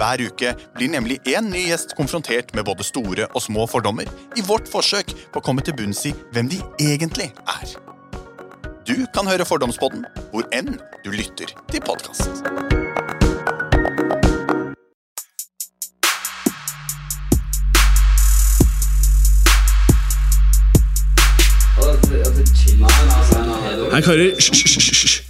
Hver uke blir nemlig én ny gjest konfrontert med både store og små fordommer i vårt forsøk på å komme til bunns i hvem de egentlig er. Du kan høre Fordomspodden hvor enn du lytter til podkast. Hei, karer. Hysj, hysj, hysj.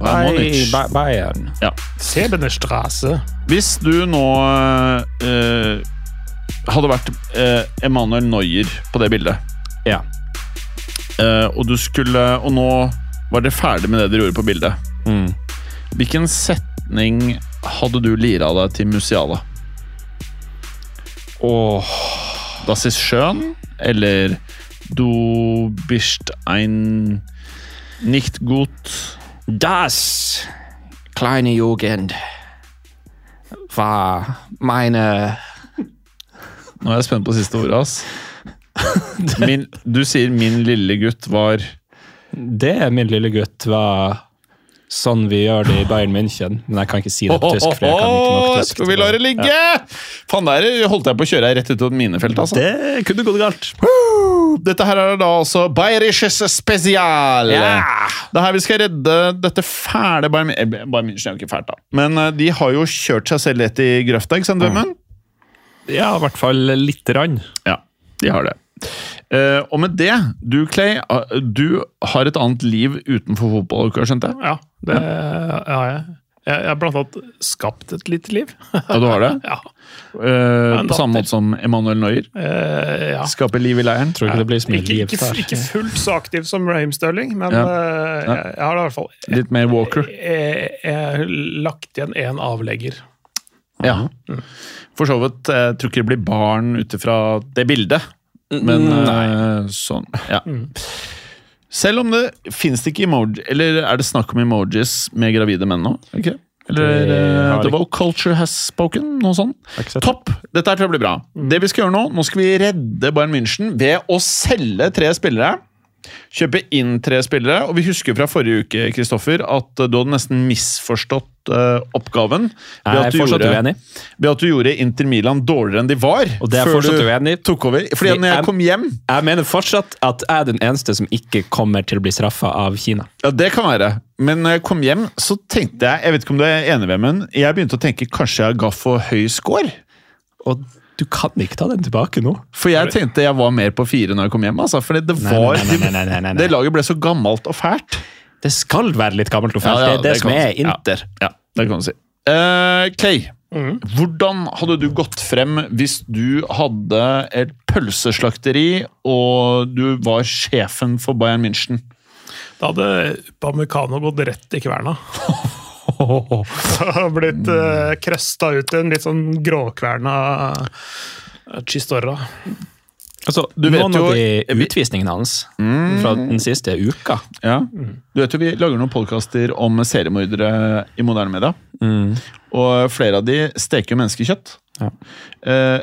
Bayern. Bei, Bayern. Ja. Sebenerstraße. Hvis du nå eh, hadde vært eh, Emanuel Neuer på det bildet, Ja. eh, og du skulle Og nå var dere ferdig med det dere gjorde på bildet. Mm. Hvilken setning hadde du lira deg til Musiala? Åh, Das ist schön? Eller Du bist ein nicht gut das kleine Jugend war meine Nå er jeg spent på siste ordet, ass. Min, du sier 'min lille gutt' var Det, min lille gutt, var sånn vi gjør det i Bayern München. Men jeg kan ikke si det på tysk. for jeg kan ikke nok tysk. Skal vi la det ligge? Faen, der holdt jeg på å kjøre deg rett ut av minefelt, altså. Det kunne gått galt. Dette her er da altså Bayerisches Spesial. Ja. Det er her vi skal redde dette fæle Bayern eh, München er jo ikke fælt, da. Men eh, de har jo kjørt seg selv rett i grøfta, ikke sant, Vemund? Ja, i hvert fall lite grann. Ja, de har det. Uh, og med det, du Clay, uh, du har et annet liv utenfor fotball, har du skjønt det? Ja, det har jeg. Jeg jeg har blant annet skapt et lite liv. Ja, du har det? Ja. Eh, på samme måte som Emanuel Neuer. Eh, ja. Skaper liv i leiren. Tror ikke det blir så mye Ikke, der. ikke fullt så aktiv som Raheem Sterling, men Ja. eh, Ja. jeg, jeg har det i hvert fall Litt mer Walker. jeg, jeg har lagt igjen én avlegger. Ja. For så vidt. Jeg tror ikke det blir barn ut ifra det bildet. Men eh, sånn, ja. Selv om det fins ikke emoji Eller er det snakk om emojis med gravide menn nå? Ok. Eller Det har The ikke- Culture Has Spoken? Noe sånt? Det. Topp! Dette her tror jeg blir bra. Det vi skal gjøre nå, nå skal vi redde Bayern München ved å selge tre spillere. Kjøpe inn tre spillere. Og vi husker fra forrige uke Kristoffer, at du hadde nesten misforstått uh, oppgaven. Jeg er fortsatt gjorde- uenig. Ved at du gjorde Inter Milan dårligere enn de var. Og det er jeg før fortsatt du uenig tok over. Fordi Fordi når jeg jeg- kom hjem Jeg mener fortsatt at jeg er den eneste som ikke kommer til å bli straffa av Kina. Ja, det kan være. Men når jeg kom hjem, så tenkte jeg Jeg vet ikke om du er enig men jeg begynte å tenke kanskje jeg ga for høy score. Og du kan ikke ta den tilbake nå. For jeg tenkte jeg var mer på fire når jeg kom hjem. Altså, fordi det var nei, nei, nei, nei, nei, nei. Det laget ble så gammelt og fælt. Det skal være litt gammelt og fælt. Ja, ja, det er det, det som er Inter. Ja. Ja, det kan du si. Uh, Kay, mm. hvordan hadde du gått frem hvis du hadde et pølseslakteri og du var sjefen for Bayern München? Da hadde Upamecano gått rett i kverna. Og blitt uh, krøsta ut i en litt sånn gråkverna eh, Chistorra. Altså, Du vet noen jo- utvisningen de hans fra den siste uka Ja. Du vet jo, Vi lager noen podkaster om seriemordere i moderne media. Og flere av de steker jo menneskekjøtt. Ja. Eh,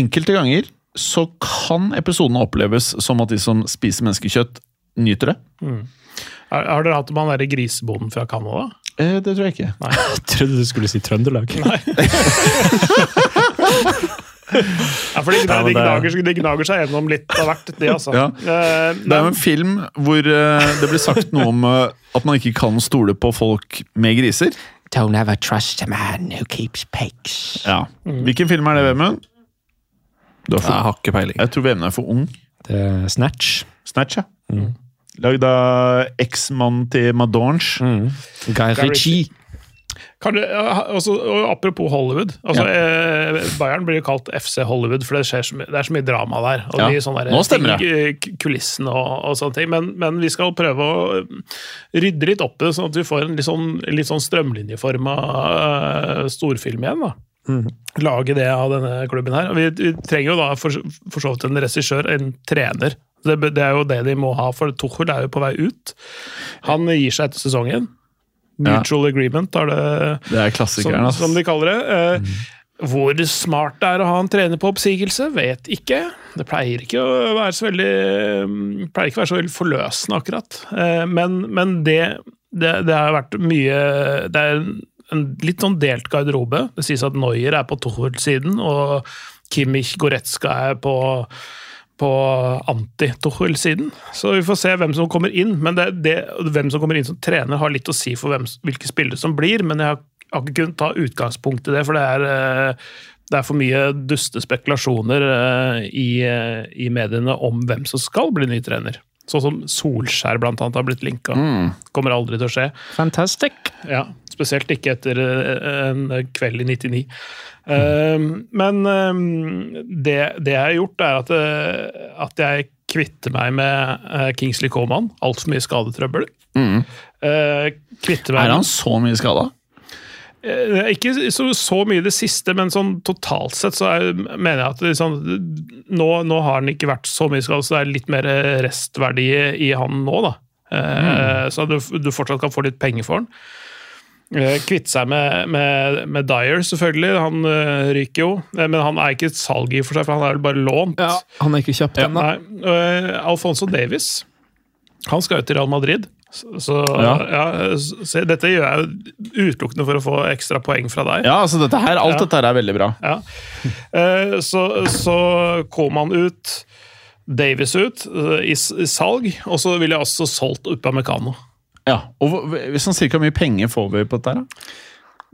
enkelte ganger så kan episodene oppleves som at de som spiser menneskekjøtt, nyter det. Har, har dere hatt med han derre grisebonden fra Canada? Eh, det tror jeg ikke. Nei. Jeg trodde du skulle si Trøndelag. Nei. Ja, for de, Ja, de, gnager, de gnager seg gjennom litt av hvert, de, altså. Ja. Eh, Det er jo en film hvor eh, det blir sagt noe om eh, at man ikke kan stole på folk med griser. Don't ever trust a man who keeps pigs. Ja. Hvilken film er det, Vemund? Jeg har ikke peiling. jeg tror Vemund er for ung. Det er Snatch. Snatch, ja. Lagd av eksmannen til Madonge. Guy Ritchie. Kan du, ja, altså, og apropos Hollywood. Altså, eh, Bayern blir jo kalt FC Hollywood, for det, skjer så mye, det er så mye drama der. Og Ja, mye sånne der nå stemmer ting i k- kulissene og, og sånne ting. Men, men vi skal prøve å rydde litt opp i det, sånn at vi får en litt sånn, litt sånn strømlinjeforma uh, storfilm igjen. da. Lage det av denne klubben her. Vi, vi trenger jo da for, for så vidt en regissør, en trener. Det, det er jo det de må ha, for Tuchel er jo på vei ut. Han gir seg etter sesongen. Ja. Mutual agreement er det Det er som, klassikeren, som de kaller det. Mm. Hvor smart det er å ha en trener på oppsigelse, vet ikke. Det pleier ikke å være så veldig mm, pleier ikke å være så veldig forløsende, akkurat. Eh, Men, men det, det, det har vært mye Det er en litt sånn delt garderobe. Det sies at Neuer er på Tuchel-siden, og Kimmich Goretzka er på på anti-Tuchel-siden. Så vi får se hvem som kommer inn. Men det, det, hvem som kommer inn som trener, har litt å si for hvem, hvilke spillere som blir. Men jeg har, har ikke kunnet ta utgangspunkt i det, for det er, eh, det er for mye duste spekulasjoner eh, i, eh, i mediene om hvem som skal bli ny trener. Sånn som Solskjær blant annet har blitt linka. Kommer aldri til å skje. Fantastic. Ja, Spesielt ikke etter en kveld i 99. Eh, men eh, det, det jeg har gjort, er at, eh, at jeg kvitter meg med eh, Kingsley Coman. Altfor mye skadetrøbbel. Mm. kvitter meg Er han så mye skada? Eh, Ikke så, så mye i det siste, men sånn totalt sett så er, mener jeg at sånn, nå, nå har han ikke vært så mye skadet, så det er litt mer restverdi i han nå, da. Mm. Så du, du fortsatt kan få litt penger for han. Eh, Kvitte seg med, med, med Dyer, selvfølgelig. Han uh, ryker jo. Eh, Men han er ikke et salg i for seg, for han er vel bare lånt. Ja, han er ikke kjøpt ennå. Nei, eh, Alfonso Davis Han skal jo til Real Madrid. Så, så Ja. ja. så, dette gjør jeg jo utelukkende for å få ekstra poeng fra deg. Ja, altså dette her, alt Ja. dette her er veldig bra. Ja. Eh, Så, så Koman ut, Davis ut i, i salg, og så ville jeg også solgt Upamecano. Ja, og Sånn cirka hvor mye penger får vi på dette her, da?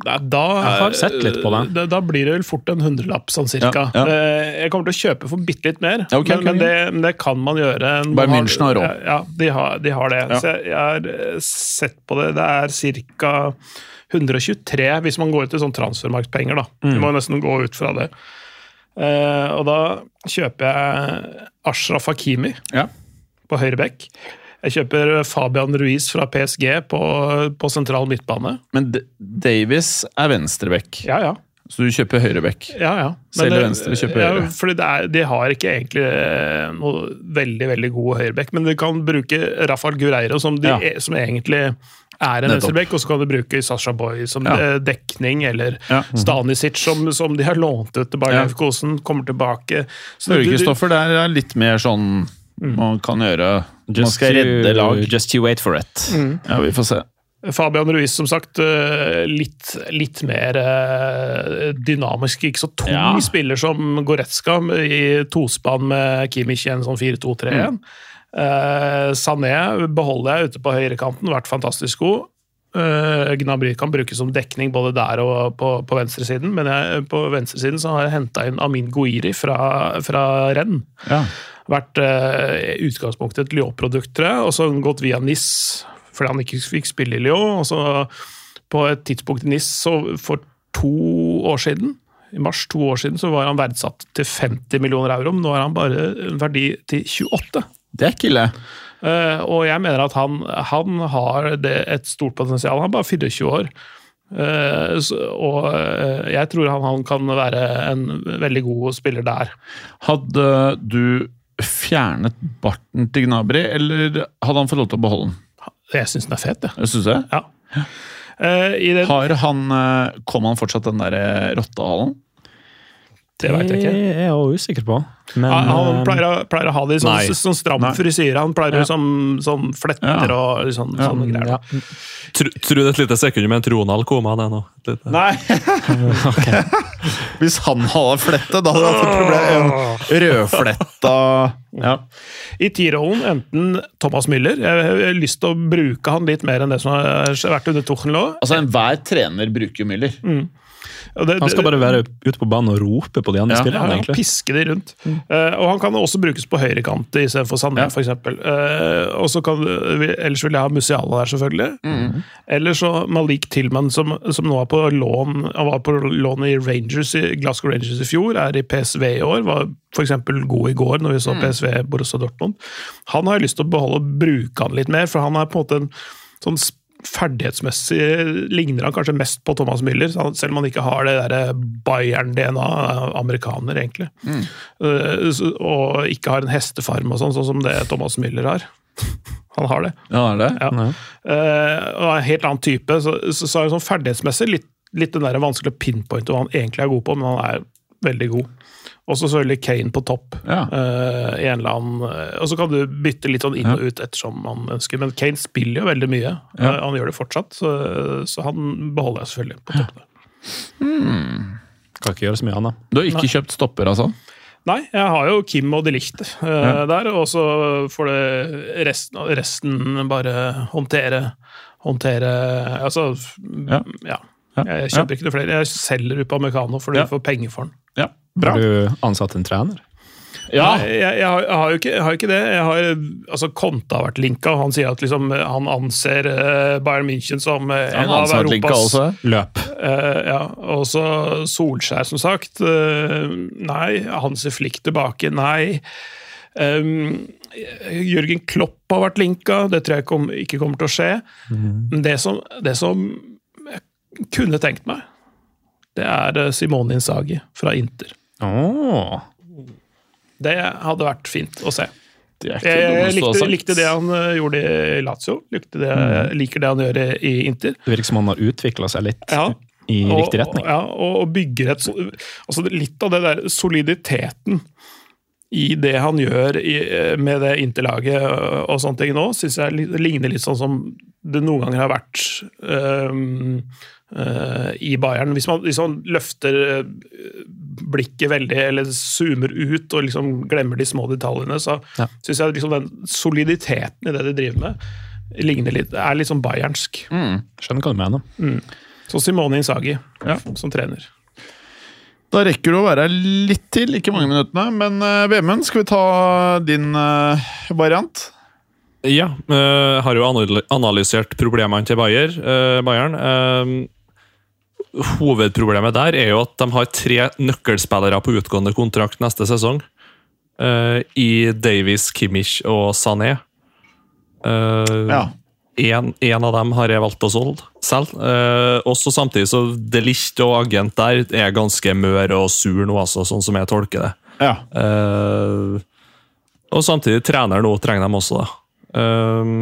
Da, da, Jeg har sett litt på det. Da, da blir det vel fort en hundrelapp, sånn cirka. Ja, ja. Eh, Jeg kommer til å kjøpe for bitte litt mer, Ja, okay, men, men, det, men det kan man gjøre. Bare München har råd. Ja, de har, de har det. Ja. Så jeg, jeg har eh, sett på det. Det er ca. 123 hvis man går ut i sånn transfermarktpenger. da. Mm. Vi må nesten gå ut fra det. Uh, og da kjøper jeg Ashraf Hakimi Ja. på høyre bekk. Jeg kjøper Fabian Ruiz fra PSG på, på sentral midtbane. Men D Davis er venstreback, Ja, ja. så du kjøper høyreback. Ja, ja. Selger det- venstre, kjøper ja, høyre. fordi det er, de har ikke egentlig eh, noe veldig veldig god høyrebekk, men de kan bruke Rafael Gureiro, som, de, Ja. er- som egentlig er en venstreback, og så kan du bruke Sasha Boy som Ja. eh, dekning, eller Ja. Stanisic, som, som de har lånt ut til Bayern Ja. Kommer tilbake. Du- Børge-Kristoffer der er litt mer sånn man kan gjøre Man skal redde lag. just you wait for it. Ja, vi får se. Fabian Ruiz, som sagt, eh, litt, litt mer eh, dynamisk. Ikke så tung Ja. spiller som Goretzka i tospann med Kimmich i en sånn 4-2-3-1. Eh, Sané beholder jeg ute på høyrekanten, vært fantastisk god. Uh, Gnabry kan brukes som dekning både der og på, på venstresiden, men jeg, på venstresiden så har jeg henta inn Amin Guiri fra, fra Rennes Ja. vært eh, i utgangspunktet et Lyon-produkt, og så gått via NIS fordi han ikke fikk spille i Lyon. og så På et tidspunkt i NIS så for to år siden, i mars to år siden, så var han verdsatt til 50 millioner euro. men Nå er han bare en verdi til 28. Det er ikke ille. Eh, og jeg mener at han, han har det, et stort potensial. Han er bare 24 år. Uh, så, og uh, jeg tror han, han kan være en veldig god spiller der. Hadde du fjernet barten til Gnabry, eller hadde han fått lov til å beholde den? Jeg syns den er fet, jeg. Jeg synes det. Ja. Uh, I den, Har han, Kom han fortsatt den der eh, rottehalen? Det veit jeg ikke. Det er jeg også usikker på. Men Han, han eh, pleier, å- pleier å ha det i sånn, sånn stram Nei. frisyre. Han pleier Ja. liksom sånn fletter Ja. og sånn, Ja. sånne greier. ja. Tro, tro det et lite sekund med en Tronald koma, det nå. Et lite- Nei! Hvis han hadde flette, da hadde det vært et problem. Rødfletta ja. I T-rollen enten Thomas Müller Jeg har lyst til å bruke han litt mer enn det som har vært under Tuchel òg. Altså, enhver trener bruker Müller. Han skal bare være ute på banen og rope på de andre Ja. Ja, spillerne, han egentlig. pisker de rundt. Eh, og han kan også brukes på høyrekant istedenfor Sané, Ja. for eksempel. Uh, og så kan, ellers vil jeg ha Musiala der, selvfølgelig. Eller så Malik Tillman, som, som nå er på lån Han var på lån i Rangers i Glasgow Rangers i fjor, er i PSV i år. Var f.eks. god i går når vi så PSV Borussia Dortmund. Han har jeg lyst til å beholde og bruke han litt mer, for han er på en måte en sånn ferdighetsmessig ligner han kanskje mest på Thomas Müller, selv om han ikke har det der Bayern-DNA, er amerikaner egentlig, Mm. så- og ikke har en hestefarm og sånn, sånn som det Thomas Müller har. Han har det. Ja, er det? Ja. Eh, og er en helt annen type, så, så, så er det sånn ferdighetsmessig litt, litt den der vanskelig å pinpointe hva han egentlig er god på, men han er veldig god. Og så selvfølgelig Kane på topp. Ja. Uh, i en eller annen, eh, og så kan du bytte litt sånn inn og ut ettersom man ønsker, men Kane spiller jo veldig mye. Ja. Uh, han gjør det fortsatt, så, så han beholder jeg selvfølgelig på topp. der. Kan ikke gjøre så mye da Du har ikke kjøpt stopper, altså? Nei, jeg har jo Kim og De Ligt uh, Ja. der, og så får det resten, resten bare håndtere Håndtere Altså. Ja. Jeg kjøper ikke noe flere. Jeg selger Upamecano fordi Ja. jeg får penger for den. Ja, bra. Har du ansatt en trener? Ja, jeg, jeg, har, jeg, har jo ikke, jeg har jo ikke det. Jeg har, altså, Konta har vært linka, og han sier at liksom, han anser eh, Bayern München som eh, en av Europas også. Løp. Uh, ja, og så Solskjær, som sagt. Uh, nei. Hansi Flick tilbake. Nei. Um, Jørgen Klopp har vært linka, det tror jeg kom, ikke kommer til å skje. Men det som, det som jeg kunne tenkt meg, det er Simone Insagi fra Inter. Åh. Det hadde vært fint å se. Jeg, likte, likte det han eh, gjorde i Lazio. Likte det, Liker det han gjør i, Inter. Det virker som han har utvikla seg litt Ja. i Og- riktig retning. Ja, og, bygger et altså Litt av det der soliditeten i det han gjør i, med det interlaget og, og sånne ting nå, syns jeg ligner litt sånn som det noen ganger har vært øh, i Bayern. Hvis man liksom løfter øh, blikket veldig, eller zoomer ut og liksom glemmer de små detaljene, så Ja. syns jeg liksom den soliditeten i det de driver med, litt, er litt sånn bayernsk. Skjønner hva du mener. Så Simone Insagi Ja. som trener. Da rekker du å være litt til, ikke mange minuttene. Men uh, Vemund, skal vi ta din eh, variant? Ja, uh, har jo analysert problemene til Bayer, uh, Bayern. Uh, hovedproblemet der er jo at de har tre nøkkelspillere på utgående kontrakt neste sesong. I Davies, Kimmich og Sané. Ja. en, en av dem har jeg valgt å solge selv. Eh, også samtidig så De Ligt og agent der er ganske mør og sur nå, altså, sånn som jeg tolker det. ja. Eh, og samtidig trener nå trenger de også, da. Eh,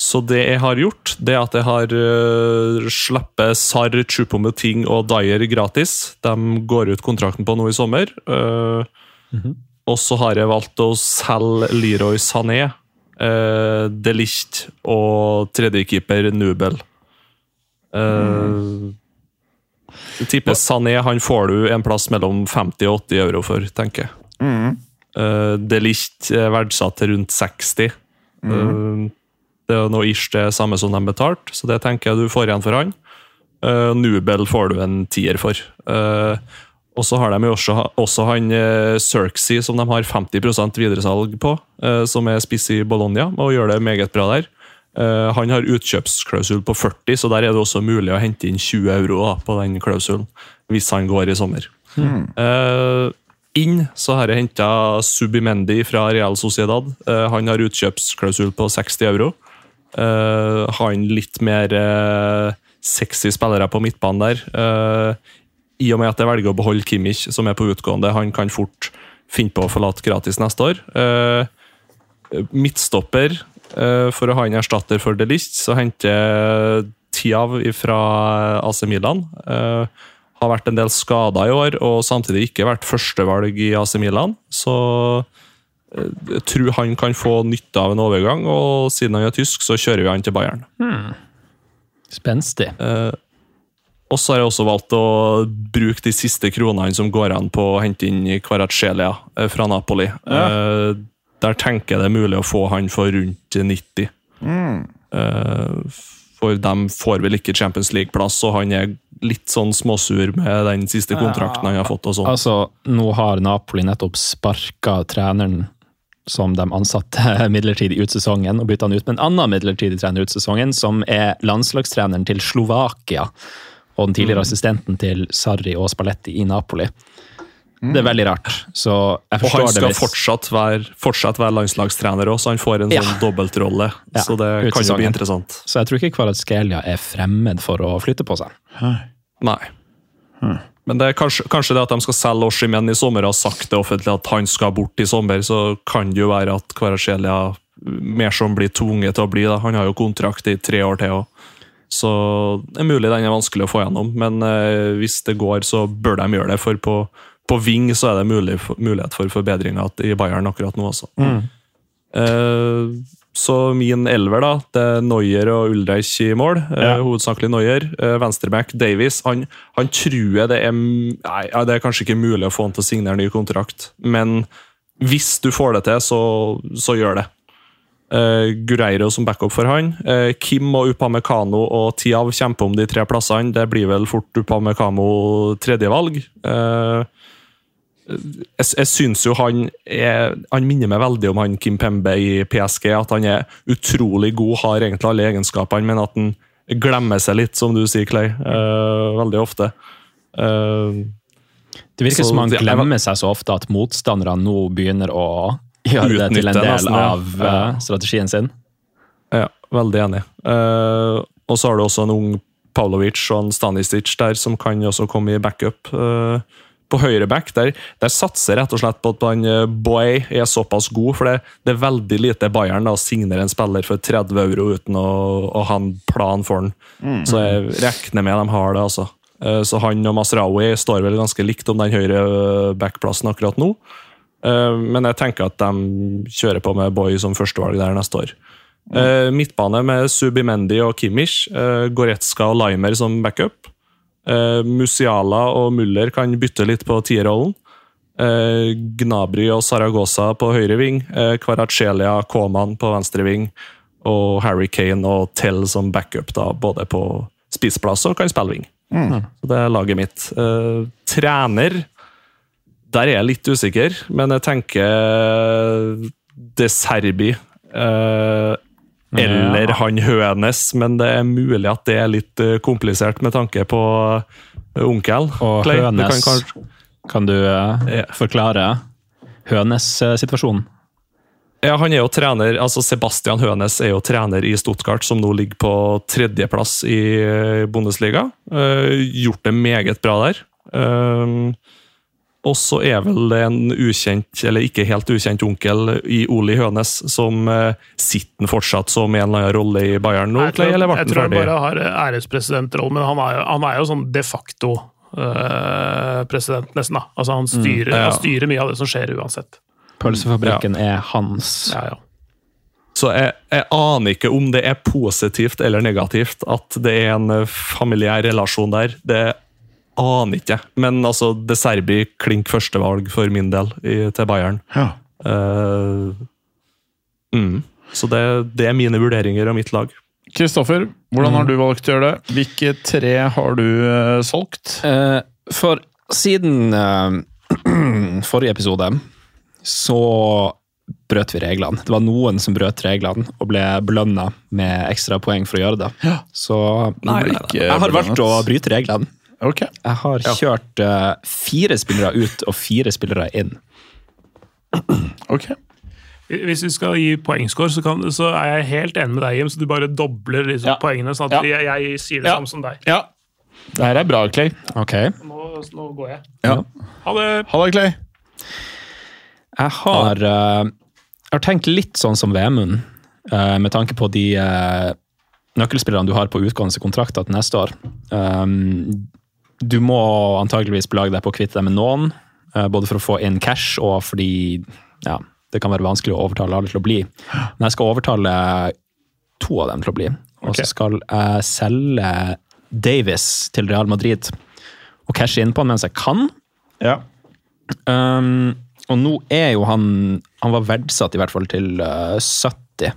så det jeg har gjort, det er at jeg har uh, sluppet Sar, Chupometing og Dyer gratis. De går ut kontrakten på nå i sommer. Eh, Og så har jeg valgt å selge Leroy Sané, uh, De Licht og tredjekeeper Nubel. Uh, jeg tipper Sané han får du en plass mellom 50 og 80 euro for, tenker jeg. Uh, det er uh, verdsatt til rundt 60. Uh, det er noe ish det samme som de betalte, så det tenker jeg du får igjen for han. Uh, Nubel får du en tier for. Uh, og så har de jo også, også han uh, Cirksey, som de har 50% videresalg på, uh, som er spiss i Bologna, og gjør det meget bra der. Han har utkjøpsklausul på 40, så der er det også mulig å hente inn 20 euro da, på den klausulen, hvis han går i sommer. Uh, inn så har jeg henta Subimendi fra Real Sociedad. Eh, han har utkjøpsklausul på 60 euro. Eh, han litt mer eh, sexy spillere på midtbanen der. I og med at jeg velger å beholde Kimmich, som er på utgående, han kan fort finne på å forlate gratis neste år. Midtstopper, for å ha en erstatter for De Ligt, så henter Tiav fra AC Milan. Eh, har vært en del skada i år, og samtidig ikke vært førstevalg i AC Milan. Så eh, jeg tror han kan få nytte av en overgang, og siden han er tysk, så kjører vi han til Bayern. Spenstig. Eh, og så har jeg også valgt å bruke de siste kronene som går an på å hente inn Kvaratskhelia eh, fra Napoli. Eh, der tenker jeg det er mulig å få han for rundt 90. Eh, for de får vel ikke Champions League-plass, og han er litt sånn småsur med den siste kontrakten han har fått. og sånn. Altså, nå har Napoli nettopp sparka treneren som de ansatte midlertidig ut sesongen, og bytta han ut med en annen midlertidig trener ut sesongen, som er landslagstreneren til Slovakia. Og den tidligere assistenten til Sarri og Spalletti i Napoli. Det er veldig rart. Så jeg Og han skal det fortsatt være, fortsatt være landslagstrener òg, så han får en Ja. sånn dobbeltrolle. Ja, så det kan jo bli interessant. Så jeg tror ikke Kvaratskhelia er fremmed for å flytte på seg. Nei. Men det er kanskje, kanskje det at de skal selge Oshimen i sommer, har sagt det offentlig at han skal bort i sommer, så kan det jo være at Kvaratskhelia mer som blir tvunget til å bli. Da. Han har jo kontrakt i tre år til òg. Så det er mulig den er vanskelig å få gjennom, men eh, hvis det går, så bør de gjøre det. For på, på Ving så er det mulig, mulighet for forbedringer i Bayern akkurat nå, altså. Eh, så min elver, da. Det er Noyer og Ulreich i mål. eh, Ja. hovedsakelig Noyer. Eh, Venstreback Davies. Han, han tror jeg det er Nei, det er kanskje ikke mulig å få han til å signere ny kontrakt, men hvis du får det til, så, så gjør det. Uh, Gureiro som backup for han. Uh, Kim og Upamecano og Tiav kjemper om de tre plassene. Det blir vel fort Upamecano tredjevalg. Uh, jeg, jeg syns jo han er Han minner meg veldig om han Kim Pembe i PSG. At han er utrolig god, har egentlig alle egenskapene, men at han glemmer seg litt, som du sier, Clay. Uh, veldig ofte. Uh, Det virker Så som han glemmer seg så ofte at motstanderne nå begynner å gjøre det til en del nesten, ja. av uh, strategien sin. Ja, veldig enig. Og så har du også en ung Pavlovic og en Stanisic der som kan også komme i backup. Uh, på høyre back der, der satser rett og slett på at han eh, Boy er såpass god, for det, det er veldig lite Bayern da, signere en spiller for 30 euro uten å, å ha en plan for den. Så jeg regner med de har det, altså. Eh, så han og Masraoui står vel ganske likt om den høyre eh, backplassen akkurat nå. Men jeg tenker at de kjører på med Boy som førstevalg der neste år. Mm. midtbane med Subimendi og Kimmich. Goretzka og Limer som backup. Eh, Musiala og Muller kan bytte litt på tierrollen. Uh, Gnabry og Saragossa på høyre ving. Uh, Kvaratskhelia Koman på venstre ving. Og Harry Kane og Tell som backup, da, både på spiseplass og kan spille ving. Så det er laget mitt. Eh, trener Der er jeg litt usikker, men jeg tenker De Serbi. eh, eller han Hønes, men det er mulig at det er litt eh, komplisert med tanke på eh, onkel. Og Clay. Hønes, kan kan, kanskje- du eh, forklare Hønes-situasjonen? Ja, han er jo trener, altså Sebastian Hønes er jo trener i Stuttgart, som nå ligger på tredjeplass i Bundesliga. Uh, gjort det meget bra der. Eh, og så er vel det en ukjent, eller ikke helt ukjent onkel i Oli Hønes, som uh, sitter fortsatt som en eller annen rolle i Bayern nå, Jeg Clay, tror, eller ble jeg han tror han bare har ærespresidentroll, men han er, han er jo sånn de facto Uh, president, nesten. da. Altså Han styrer, Mm, ja. han styrer mye av det som skjer uansett. Pølsefabrikken er hans. Ja, ja. Så jeg, jeg aner ikke om det er positivt eller negativt at det er en eh, familiær relasjon der. Det aner ikke. Men altså, De Serbi klink førstevalg for min del i, til Bayern. Ja. Uh, mm. Så det, det er mine vurderinger og mitt lag. Kristoffer, hvordan har du valgt å gjøre det? Hvilke tre har du uh, solgt? Uh, for siden forrige episode så brøt vi reglene. Det var noen som brøt reglene og ble belønna med ekstra poeng for å gjøre det. Så Nei, nei, nei. jeg har valgt å bryte reglene. Ok. Jeg har kjørt eh, fire spillere ut og fire spillere inn. ok. Hvis vi skal gi poengscore, så, kan, så er jeg helt enig med deg, Jim. Så du bare dobler liksom, Ja. poengene, sånn at Ja. jeg, jeg sier det Ja. samme som deg. Ja. Det her er bra, Clay. Ok. Nå, nå går jeg. Ja. Ha det! Ha det, Clay. Jeg har, uh, Jeg har tenkt litt sånn som Vemund, uh, med tanke på de uh, nøkkelspillerne du har på utgående kontrakter til neste år. Um, du må antageligvis belage deg på å kvitte deg med noen, eh, både for å få inn cash og fordi ja, det kan være vanskelig å overtale alle til å bli. Men jeg skal overtale to av dem til å bli. Og så okay. skal jeg selge Davis til Real Madrid og cashe inn på han mens jeg kan. Ja. Um, og nå er jo han Han var verdsatt i hvert fall til uh, 70,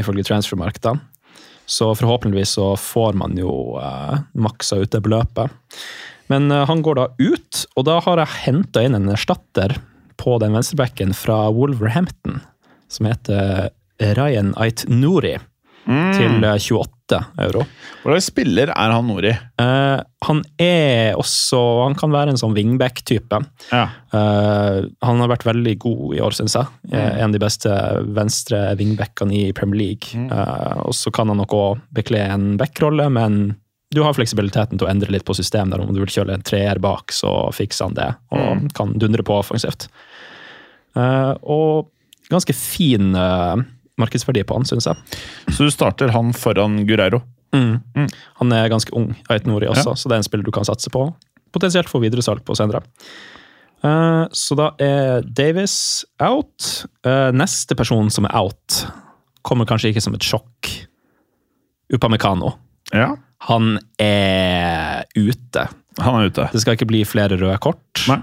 ifølge transfermarkedet. Så forhåpentligvis så får man jo uh, maksa ut det beløpet. Men eh, han går da ut, og da har jeg henta inn en erstatter på den venstrebacken fra Wolverhampton, som heter Ryan Ait Nouri, til eh, 28 euro. Slags spiller er han Nori? Uh, han er også Han kan være en sånn wingback-type. Ja. Uh, han har vært veldig god i år, syns jeg. Mm. Eh, En av de beste venstre wingbackene i Premier League. Mm. Uh, og så kan han nok òg bekle en backrolle, men du har fleksibiliteten til å endre litt på systemet. Om du vil kjøre en treer bak, så fikser han det, og Mm. kan dundre på offensivt. Og ganske fin markedsverdi på han, syns jeg. Så du starter han foran Gureiro? Mm. Han er ganske ung, Ait Nori også, Ja. så det er en spiller du kan satse på. Potensielt få videresalg på senere. Uh, så da er Davis out. Uh, neste person som er out, kommer kanskje ikke som et sjokk. Upamecano. Ja. Han er ute. Han er ute. Det skal ikke bli flere røde kort. Nei.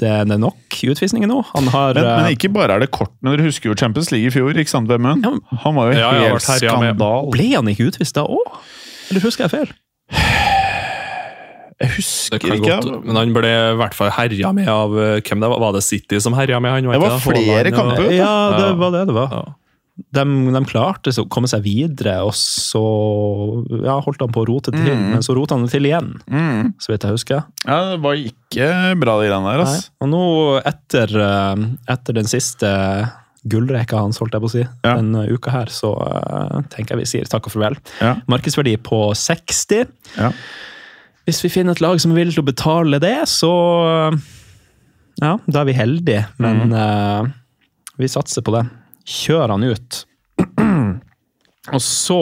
Det er nok i nok utvisninger nå. Han har Men, men eh, ikke bare er det kort Men Dere husker jo Champions League i fjor, ikke sant, Vemund? Ja, men- Han var jo Ja, helt her, herja med- skandal. Ble han ikke utvist da òg? Eller husker jeg feil? Jeg husker ikke. godt, men han ble i hvert fall herja med av eh, Hvem det var? Var det City som herja med han? Det var flere kamper. Ja, det var det det var. De, de klarte å komme seg videre, og så ja, holdt han på å rote til, men så rota han det til igjen, Mm. så vidt jeg husker. Ja, det var ikke bra, de greiene der. Altså. Og nå, etter, eh, etter den siste gullrekka hans, holdt jeg på å si, Ja. denne uka her, så eh, tenker jeg vi sier takk og farvel. Ja. Markedsverdi på 60. Ja. Hvis vi finner et lag som er villig til å betale det, så Ja, da er vi heldige, men eh, vi satser på det. Kjør han ut. Og så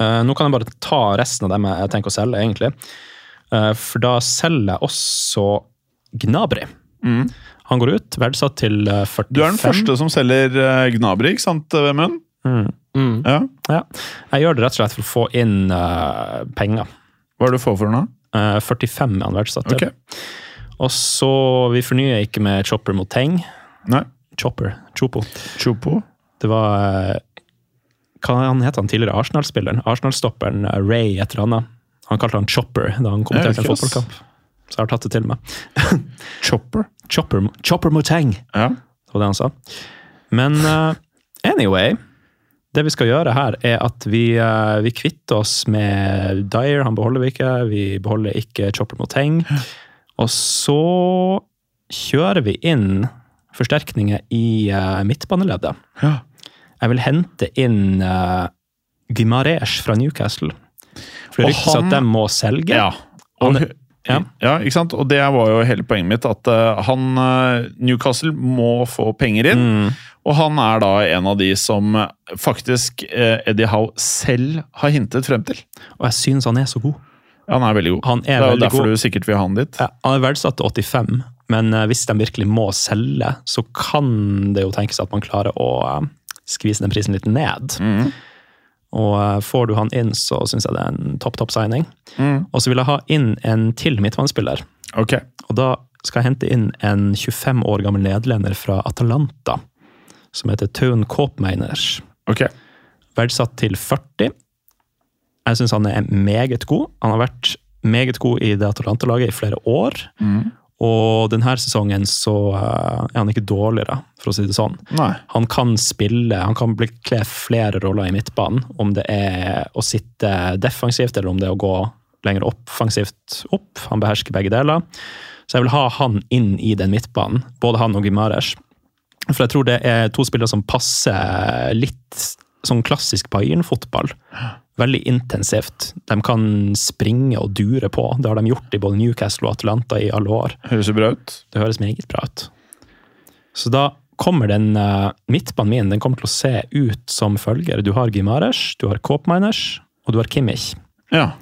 eh, Nå kan jeg bare ta resten av dem jeg tenker å selge, egentlig. Eh, for da selger jeg også Gnabry. Han går ut, verdsatt til eh, 45. Du er den første som selger eh, Gnabry, ikke sant, Vemund? Mm. Mm. Ja. Ja. Jeg gjør det rett og slett for å få inn uh, penger. Hva er det du får for den, da? Uh, 45 er han verdsatt til. Okay. Og så Vi fornyer ikke med Chopper mot Teng. Nei. Chopper. Chopo. Chopo? Det var eh, Hva han het han tidligere? Arsenal-spilleren? Arsenal-stopperen eh, Ray et eller annet. Han kalte han Chopper da han kommenterte en fotballkamp. Så jeg har tatt det til meg. Chopper? Chopper, Chopper Moteng, Ja. det var det han sa. Men uh, anyway Det vi skal gjøre her, er at vi, uh, vi kvitter oss med Dyer. Han beholder vi ikke. Vi beholder ikke Chopper Moteng. Og så kjører vi inn forsterkninger i uh, midtbaneleddet. Ja. Jeg vil hente inn uh, Gimaresh fra Newcastle. For det ryktes han- at de må selge. Ja. Og, Han- ja. ja, ikke sant? Og det var jo hele poenget mitt, at uh, han eh, Newcastle må få penger inn. Mm. Og han er da en av de som eh, faktisk uh, Eddie Howe selv har hintet frem til. Og jeg synes han er så god. Han er veldig god. Han er det er jo derfor god. du sikkert vil ha han dit. Ja, han er verdsatt til 85, men eh, hvis de virkelig må selge, så kan det jo tenkes at man klarer å eh, skvise den prisen litt ned. Mm. Og eh, får du han inn, så syns jeg det er en topp, topp signing. Mm. Og så vil jeg ha inn en til midtbanespiller. Ok. Og da skal jeg hente inn en 25 år gammel nederlender fra Atalanta, som heter Taun Kopmeiners. ok. Verdsatt til 40. Jeg syns han er meget god. Han har vært meget god i det Atalanta-laget i flere år. Og denne sesongen så eh, er han ikke dårligere, for å si det sånn. Nei. Han kan spille, han kan kle flere roller i midtbanen. Om det er å sitte defensivt, eller om det er å gå lenger offensivt opp. Han behersker begge deler. Så jeg vil ha han inn i den midtbanen, både han og Gimares. For jeg tror det er to spillere som passer litt sånn klassisk Bayern-fotball. Veldig intensivt. De kan springe og dure på. Det har de gjort i både Newcastle og Atlanta i alle år. Høres bra ut. Det høres meget bra ut. Så da kommer den uh, midtbanen min den kommer til å se ut som følger. Du har Gimares, du har Koopminers, og du har Kimmich. Ja.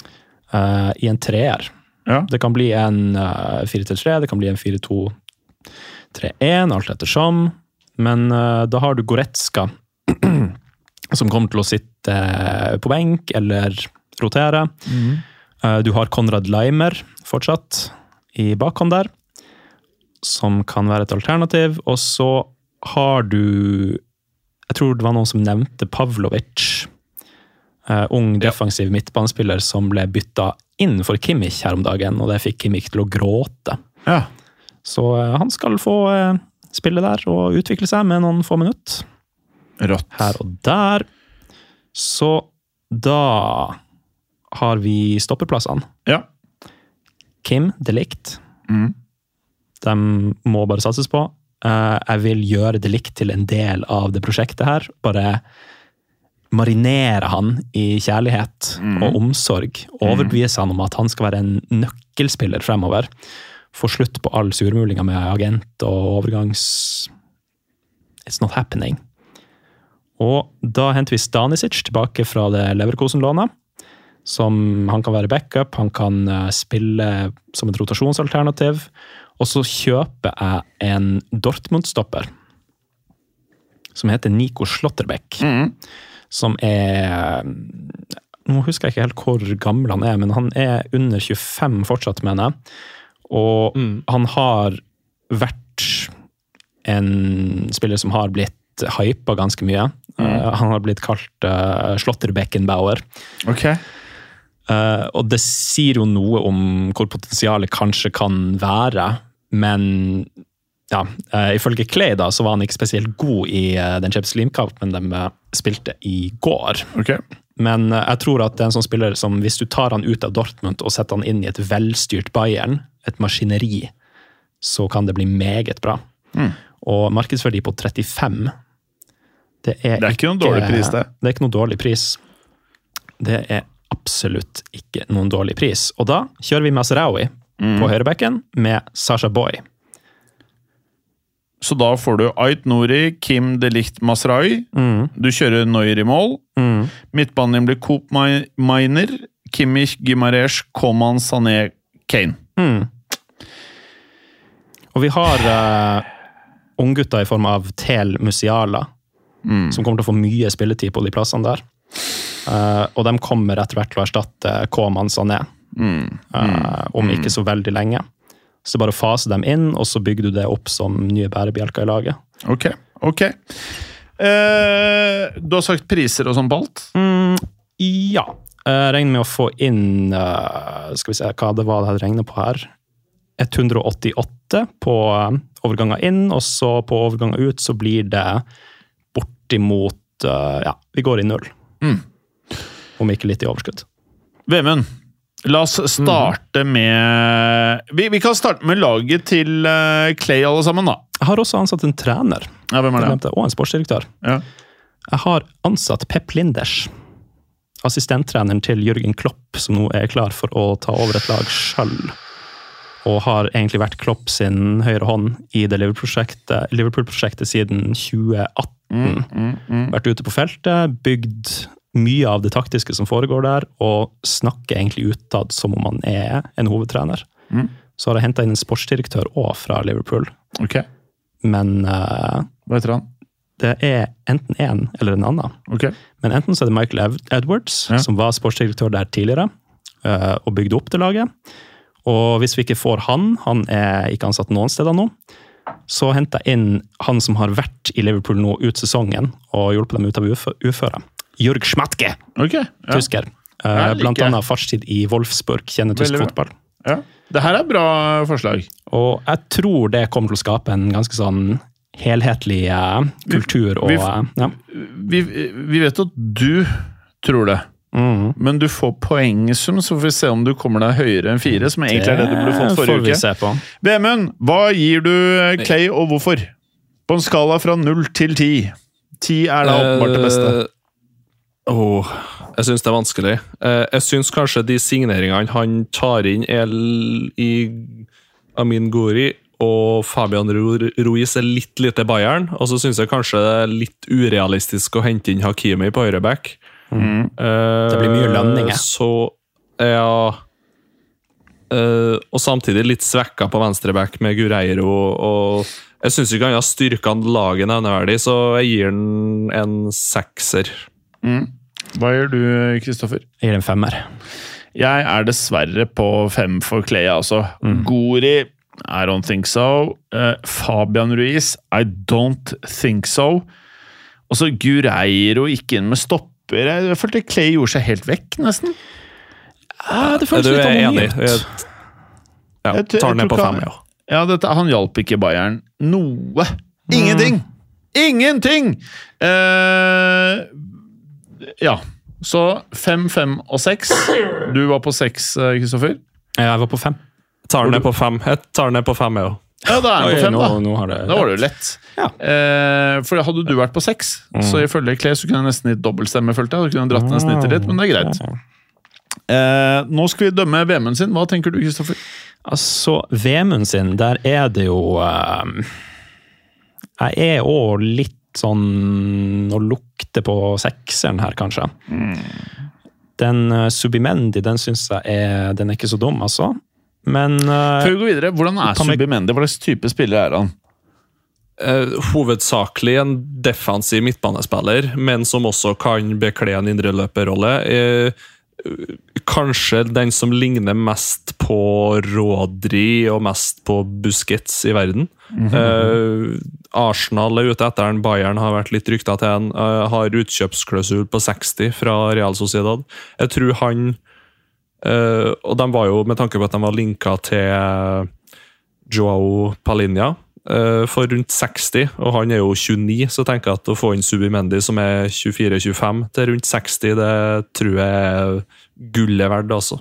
Uh, I en treer. Ja. Det kan bli en uh, 4-3, det kan bli en 4-2-3-1, alt ettersom. Men uh, da har du Goretzka, som kommer til å sitte eh, på benk eller rotere. Mm. du har Konrad Leimer fortsatt i bakhånd der, som kan være et alternativ. Og så har du Jeg tror det var noen som nevnte Pavlovic. Eh, ung, defensiv midtbanespiller som ble bytta inn for Kimmich her om dagen, og det fikk Kimmich til å gråte. ja. Så eh, han skal få eh, spille der og utvikle seg med noen få minutter Rått. her og der. Så da har vi stoppeplassene. Ja. Kim Delict. Mm. De må bare satses på. Eh, jeg vil gjøre Delict til en del av det prosjektet her. Bare marinere han i kjærlighet og omsorg. Overbevise han om at han skal være en nøkkelspiller fremover. Få slutt på all surmulinga med agent og overgangs... It's not happening. Og da henter vi Stanisic tilbake fra det Leverkosen-lånet. Som han kan være backup, han kan eh, spille som et rotasjonsalternativ. Og så kjøper jeg en Dortmund-stopper. Som heter Nico Slåtterbeck. Som er Nå husker jeg ikke helt hvor gammel han er, men han er under 25 fortsatt, mener jeg. Og han har vært en spiller som har blitt hypa ganske mye. Eh, han har blitt kalt uh, Slåtterbeckenbauer. Ok. Uh, og det sier jo noe om hvor potensialet kanskje kan være, men ja, uh, ifølge Clay da, så var han ikke spesielt god i uh, den Champions League-kampen de eh, spilte i går. Ok. Men eh, jeg tror at det er en sånn spiller som hvis du tar han ut av Dortmund og setter han inn i et velstyrt Bayern, et maskineri, så kan det bli meget bra. Og markedsverdi på 35 det er, Det er ikke noen dårlig pris, det. Det er ikke noen dårlig pris. Det er absolutt ikke noen dårlig pris. Og da kjører vi Masraoui på høyrebekken med Sasha Boy. Så da får du Ait Nori, Kim de Licht Mm. Du kjører Noir i mål. Midtbanen din blir Coop Miner, Kimmich, Gimaresh, Koman, Sané, Kane. Og vi har uh, unggutter i form av Tel Musiala, som kommer til å få mye spilletid på de plassene der. Uh, og de kommer etter hvert til å erstatte K-man mm. uh, om ikke så veldig lenge. Så det bare fase dem inn, og så bygger du det opp som nye bærebjelker i laget. Ok, ok. Uh, du har sagt priser og sånn på alt? Ja. Jeg regner med å få inn Skal vi se hva det var jeg regner på her. 188 på overganger inn, og så på overganger ut så blir det bortimot eh, Ja, vi går i null. Om ikke litt i overskudd. Vemund, la oss starte med vi, vi kan starte med laget til eh, Clay, alle sammen, da. Jeg har også ansatt en trener. Ja, hvem er det? og en sportsdirektør. Ja. Jeg har ansatt Pep Linders. Assistenttreneren til Jørgen Klopp, som nå er klar for å ta over et lag sjøl. Og har egentlig vært Klopp sin høyre hånd i det Liverpool-prosjektet Liverpool siden 2018. Vært ute på feltet, bygd mye av det taktiske som foregår der, og snakker egentlig utad som om han er en hovedtrener. Så har jeg henta inn en sportsdirektør òg fra Liverpool, Okay. men uh, hva heter han? det er enten en eller en annen. Okay. Men enten så er det Michael Edwards, Ja. som var sportsdirektør der tidligere, uh, og bygde opp det laget. Og hvis vi ikke får han, han er ikke ansatt noen steder nå, så henta jeg inn han som har vært i Liverpool nå ut sesongen og hjulpet dem ut av uføret uføre. Jørg Schmatke, okay, ja. tysker. Eh, Blant annet fartstid i Wolfsburg, kjenner tysk Veldig fotball. ja. Det her er bra forslag. Og jeg tror det kommer til å skape en ganske sånn helhetlig eh, kultur og vi- eh, ja. Vi, vi vet at du tror det. Mhm. Men du får poengsum, så får vi se om du kommer deg høyere enn fire. Som egentlig er det du ble fått forrige uke. Vemund, hva gir du eh, Clay, og hvorfor? På en skala fra null til ti. Ti er da åpenbart det beste. Uh, oh, jeg syns det er vanskelig. Eh, jeg syns kanskje de signeringene han tar inn, er i Amin Gori og Fabian Ruiz er litt lite Bayern. Og så syns jeg kanskje det er litt urealistisk å hente inn Hakimi på høyreback. Mm. Uh, Det blir mye lønninger. Så ja uh, Og samtidig litt svekka på venstreback med Gureiro. Og jeg syns ikke han har styrka laget nevneverdig, så jeg gir den en sekser. Hva gjør du, Kristoffer? Jeg gir en femmer. Jeg er dessverre på fem for Clay, altså. Mm. Gori I don't think so. Uh, Fabian Ruiz I don't think so. Og så Gureiro gikk inn med stopper. Jeg følte Clay gjorde seg helt vekk, nesten. Ja, det Er føles litt anonymt. Jeg, ja, Jeg tar den ned på fem, ja. Ja, dette, han hjalp ikke Bayern noe. Ingenting! Ingenting! Uh, ja. Så fem, fem og seks. Du var på seks, eh, Kristoffer. Jeg var på fem. Tar den ned på fem. Jeg tar den ned på fem, jeg òg. Ja, da er han på fem, da. nå har det Da var det jo lett. Ja. Eh, for hadde du vært på seks, så ifølge Kle så kunne jeg nesten gitt dobbeltstemme, følte jeg. Da kunne dratt ned snittet litt, men det er greit. Eh, nå skal vi dømme VM-en sin. Hva tenker du, Kristoffer? Altså, Vemund sin, der er det jo eh, Jeg er òg litt sånn å lukte på sekseren her, kanskje. Den uh, Subimendi, den syns jeg er Den er ikke så dum, altså. Men uh, Før vi går videre, hvordan er Subimendi? Hva slags type spiller er han? Uh, hovedsakelig en defensiv midtbanespiller, men som også kan bekle en indreløperrolle. Uh, kanskje den som ligner mest på Rodri og mest på Busquets i verden. eh, Arsenal er ute etter han, Bayern har vært litt rykta til han. har utkjøpsklausul på 60 fra Real Sociedad. Jeg tror han eh, Og de var jo, med tanke på at de var linka til Joao Palinja uh, for rundt 60, og han er jo 29, så tenker jeg at å få inn Subimendi, som er 24-25, til rundt 60, det tror jeg er gullet verdt, altså.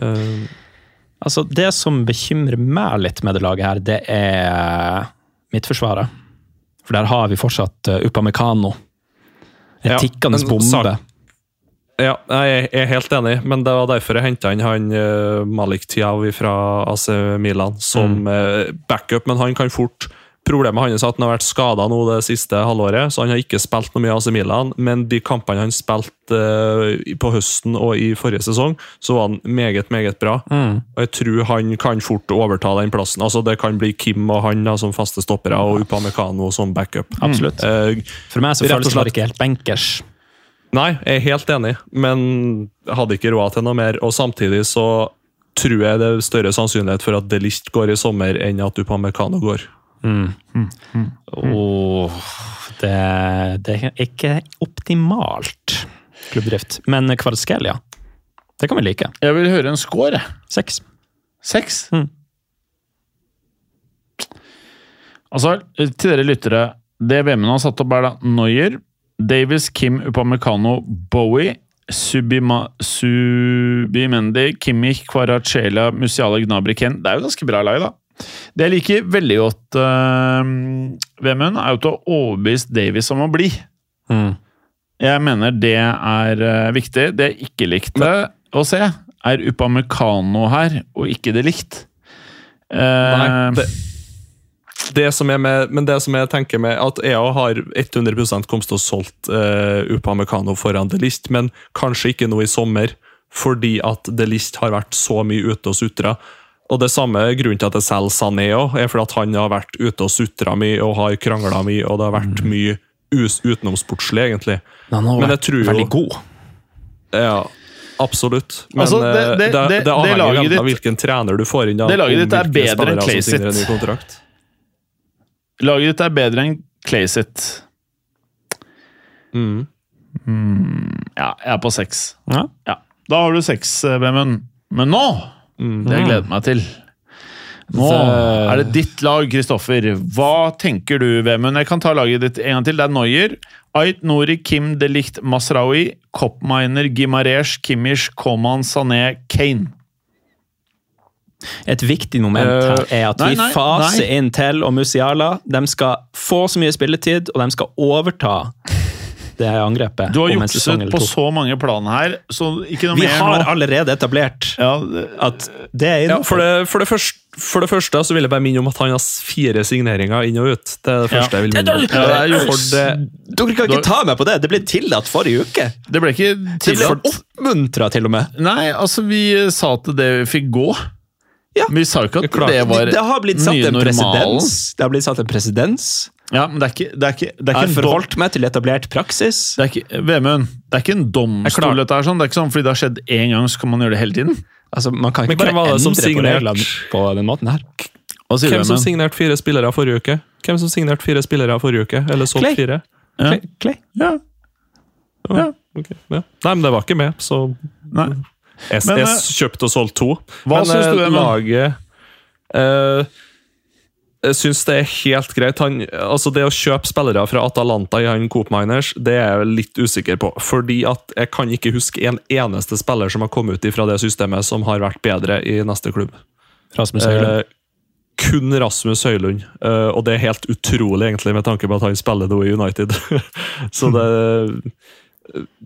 Eh, altså, det som bekymrer meg litt med det laget her, det er midtforsvaret. For der har vi fortsatt uh, Upamecano. En tikkende bombe. sak- ja, jeg er helt enig, men det var derfor jeg henta inn han eh, Malik Tiaw fra AC Milan som mm. backup, men han kan fort Problemet hans er at han har vært skada det siste halvåret, så han har ikke spilt noe mye AC Milan. Men de kampene han spilte eh, på høsten og i forrige sesong, så var han meget, meget bra. Og jeg tror han kan fort overta den plassen. Altså Det kan bli Kim og han da, som faste stoppere, og Upamecano som backup. Absolutt. Eh, For meg så føles det ikke helt bankers. Nei, jeg er helt enig, men jeg hadde ikke råd til noe mer. Og samtidig så tror jeg det er større sannsynlighet for at Delicht går i sommer, enn at Upamecano går. Åh, det, det er ikke optimalt klubbdrift. Men Kvarskelia, det kan vi like. Jeg vil høre en score. Seks. Seks? Mm. Altså, til dere lyttere, det VM-en har satt opp, er da Neuer, Davis, Kim, Upamecano, Bowie, Subima, Subimendi, Kimmich, Kvaracela, Musiala, Gnabry, Ken. Det er jo ganske bra lag, da. Det jeg liker veldig godt, uh, VM-en, er jo til å overbevise Davis om å bli. Mm. Jeg mener det er uh, viktig. Det jeg ikke likte å se, er Upamecano her, og ikke det likt. Uh, Nei, det, det som er med, men det som jeg tenker med at EA har 100 kommet til å solgt uh, Upamecano foran Delicht, men kanskje ikke nå i sommer, fordi at Delicht har vært så mye ute og sutra. Og det samme grunnen til at jeg selger Sané òg, er fordi at han har vært ute og sutra mye og har krangla mye, og det har vært mye us utenomsportslig, egentlig. Men han har vært tror jo- veldig god. Ja, absolutt. Men Altså, det- eh, det- det, det, avhenger av hvilken trener du får inn. det laget ditt er bedre enn Clay sitt. Laget ditt er bedre enn Clay sitt. Mm. Ja, jeg er på seks. Ja. Ja. Da har du seks, eh, Vemund. Men nå! Mm. Det jeg gleder meg til. Nå er det ditt lag, Kristoffer. Hva tenker du, Vemund? Jeg kan ta laget ditt en gang til. Det er Noyer. Ait Nori, Kim Delicht Masraoui, Koppminer, Gimaresh, Kimmich, Koman, Sané, Kane. Et viktig moment her er at nei, vi faser inn til og Musiala. De skal få så mye spilletid, og de skal overta det angrepet. Du har jukset på så mange plan her, så ikke noe Vi mer har nå. allerede etablert Ja, det- at det er Ja, for, det, for, det første, for det første så vil jeg bare minne om at han har fire signeringer inn og ut. Det er det Ja. første jeg vil minne om. Ja, det er juks. For det, Dere kan ikke ta meg på det! Det ble tillatt forrige uke! Det ble ikke Det ble oppmuntra, til og med. Nei, altså, vi sa at det fikk gå. Ja. Men Vi sa jo ikke at det var det har blitt satt nye en normalen. presedens. Det har blitt satt en presedens. Ja, men det er ikke, det er ikke, det er ikke Jeg forholdt meg til etablert praksis. det er ikke, Vemund, det er ikke en domstol, dette her. Sånn. Det er ikke sånn fordi det har skjedd én gang, så kan man gjøre det hele tiden. Altså, Man kan ikke men, bare det endre på reglene på den måten her. Hva sier hvem du, som signerte fire spillere forrige uke? Hvem som signerte fire spillere forrige uke? Eller solgt Clay. fire? Ja. Clay-. Ja. Ja, Ja. ok, ja. Nei, men det var ikke med, så Nei. Jeg, Men, eh, kjøpte og solgte to. Hva men syns du, det Emil? laget uh, Jeg syns det er helt greit. Han, altså det å kjøpe spillere fra Atalanta i han Coop Miners, det er jeg litt usikker på. Fordi at jeg kan ikke huske en eneste spiller som har kommet ut fra det systemet som har vært bedre i neste klubb. Rasmus Høylund. Uh, kun Rasmus Høylund. uh, og det er helt utrolig, egentlig, med tanke på at han spiller nå i United. Så det,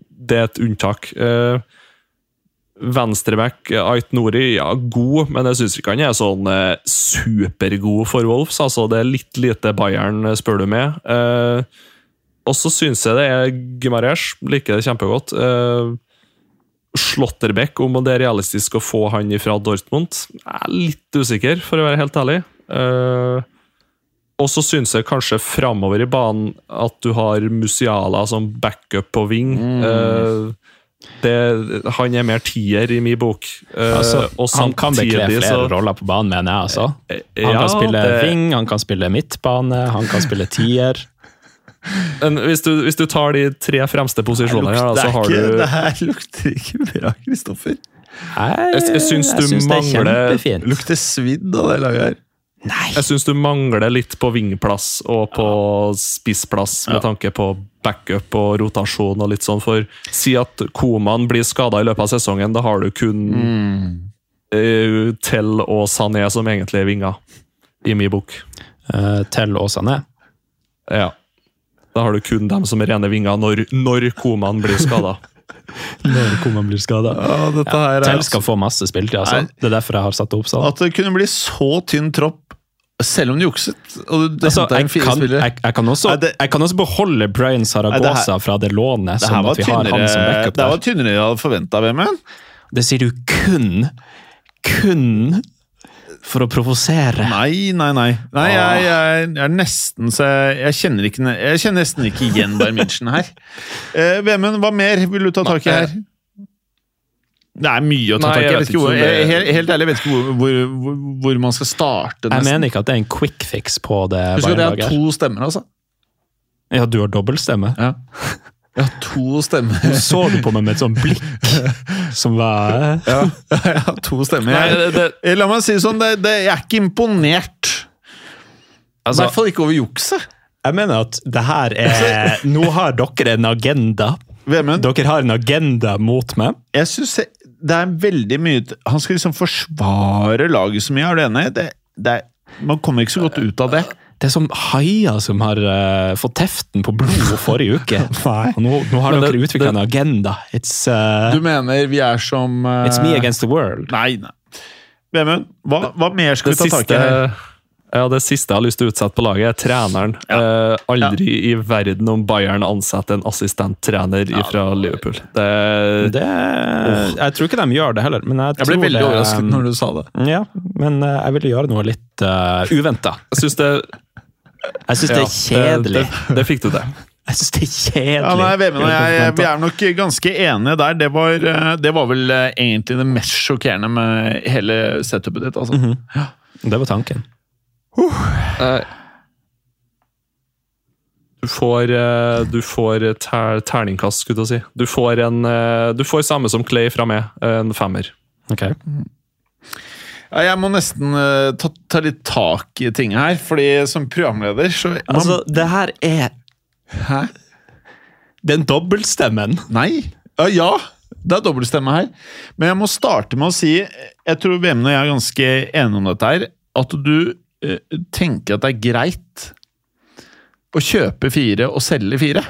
det er et unntak. Uh, Venstreback Ait Nori, ja, god, men jeg syns ikke han er sånn eh, supergod for Wolves. Altså, det er litt lite Bayern, eh, spør du meg. Eh, og så syns jeg det er Gimarez. Liker det kjempegodt. Eh, Slotterbeck, om det er realistisk å få han fra Dortmund, jeg er litt usikker, for å være helt ærlig. Eh, og så syns jeg kanskje framover i banen at du har Musiala som backup på wing. Eh, det, han er mer tier i min bok. Eh, Altså, og han kan bekle flere så- roller på banen, mener jeg. altså. Han Ja, kan spille det- wing, han kan spille midtbane, han kan spille tier. Men hvis du, hvis du tar de tre fremste posisjonene, her, så har du det her lukter ikke bra, Kristoffer. Jeg, Jeg, jeg syns du synes det er mangler kjempefint. Lukter svidd av det laget her. Jeg syns du mangler litt på vingplass og på spissplass, med tanke på backup og rotasjon og litt sånn. For si at Koman blir skada i løpet av sesongen, da har du kun eh, Tell og Sané som egentlig er vinger, i min bok. Tell og Sané? Ja. Da har du kun dem som er rene vinger når, når Koman blir skada. Når Koman blir skada. Ja, ja, her er skal få masse spilletid. Altså. Nei. Det er derfor jeg har satt det opp sånn. At det kunne bli så tynn tropp, selv om du jukset. Og du Altså, jeg, kan, jeg, jeg, kan også, det- jeg kan også beholde Brian Saragosa fra det lånet, det her sånn var at vi har tynnere, han som backup det var tynnere enn jeg hadde forventa, Vemund. Det sier du kun Kun for å provosere. Nei, nei, nei. nei jeg, jeg, jeg er nesten så jeg, kjenner ikke, jeg kjenner nesten ikke igjen Bayern München her. Eh, Vemund, hva mer vil du ta tak i her? Det er mye å ta tak i. jeg vet ikke hvor, helt, helt ærlig, jeg vet ikke hvor, hvor, hvor, hvor man skal starte. Jeg mener ikke at det er en quick fix på det Husk at jeg har to stemmer, altså. Ja, du har dobbeltstemme. Ja. Har to stemmer. Så du på meg med et sånt blikk som var Ja, har to stemmer. Nei, Jeg, det, det, la meg si det sånn, det, det, jeg er ikke imponert. I Altså- hvert fall ikke over jukset. Jeg mener at det her er Nå har dere en agenda. Vemund, Dere har en agenda mot meg. jeg synes det er veldig mye Han skal liksom forsvare laget så mye, er du enig? Det, det er, man kommer ikke så godt ut av det. Det er som haier som har uh, fått teften på blod forrige uke. Nå, nå har dere utvikla en agenda. It's, uh, Du mener vi er som uh, it's me against the world. Nei, nei. Vemund, hva, hva mer skal det vi ta tak i her? ja, det siste jeg har lyst til å utsette på laget, er treneren. Eh, aldri i verden om Bayern ansetter en assistenttrener fra Liverpool. Det, Det, jeg tror ikke de gjør det heller. Men jeg, Jeg ble veldig det, overrasket når du sa det. Ja, men jeg ville gjøre noe litt uh, uventa. jeg syns det Jeg syns det er kjedelig. Det, det fikk du til. Jeg synes det er kjedelig. Ja, nei, Vemund og jeg, vi er nok ganske enige der. Det var, eh, det var vel eh, egentlig det mest sjokkerende med hele setupet ditt. Altså. Mhm. Det var tanken. Uh. Du får, du får ter, terningkast, skulle jeg si. Du får, en, du får samme som Clay fra meg, en femmer. Ok. Ja, jeg må nesten uh, ta, ta litt tak i ting her, fordi som programleder så man, Altså, det her er Hæ? Den dobbeltstemmen. Nei. Ja, ja, det er dobbeltstemme her. Men jeg må starte med å si Jeg tror Vemund og jeg er ganske enige om dette her. At du uh, tenker at det er greit å kjøpe fire og selge fire.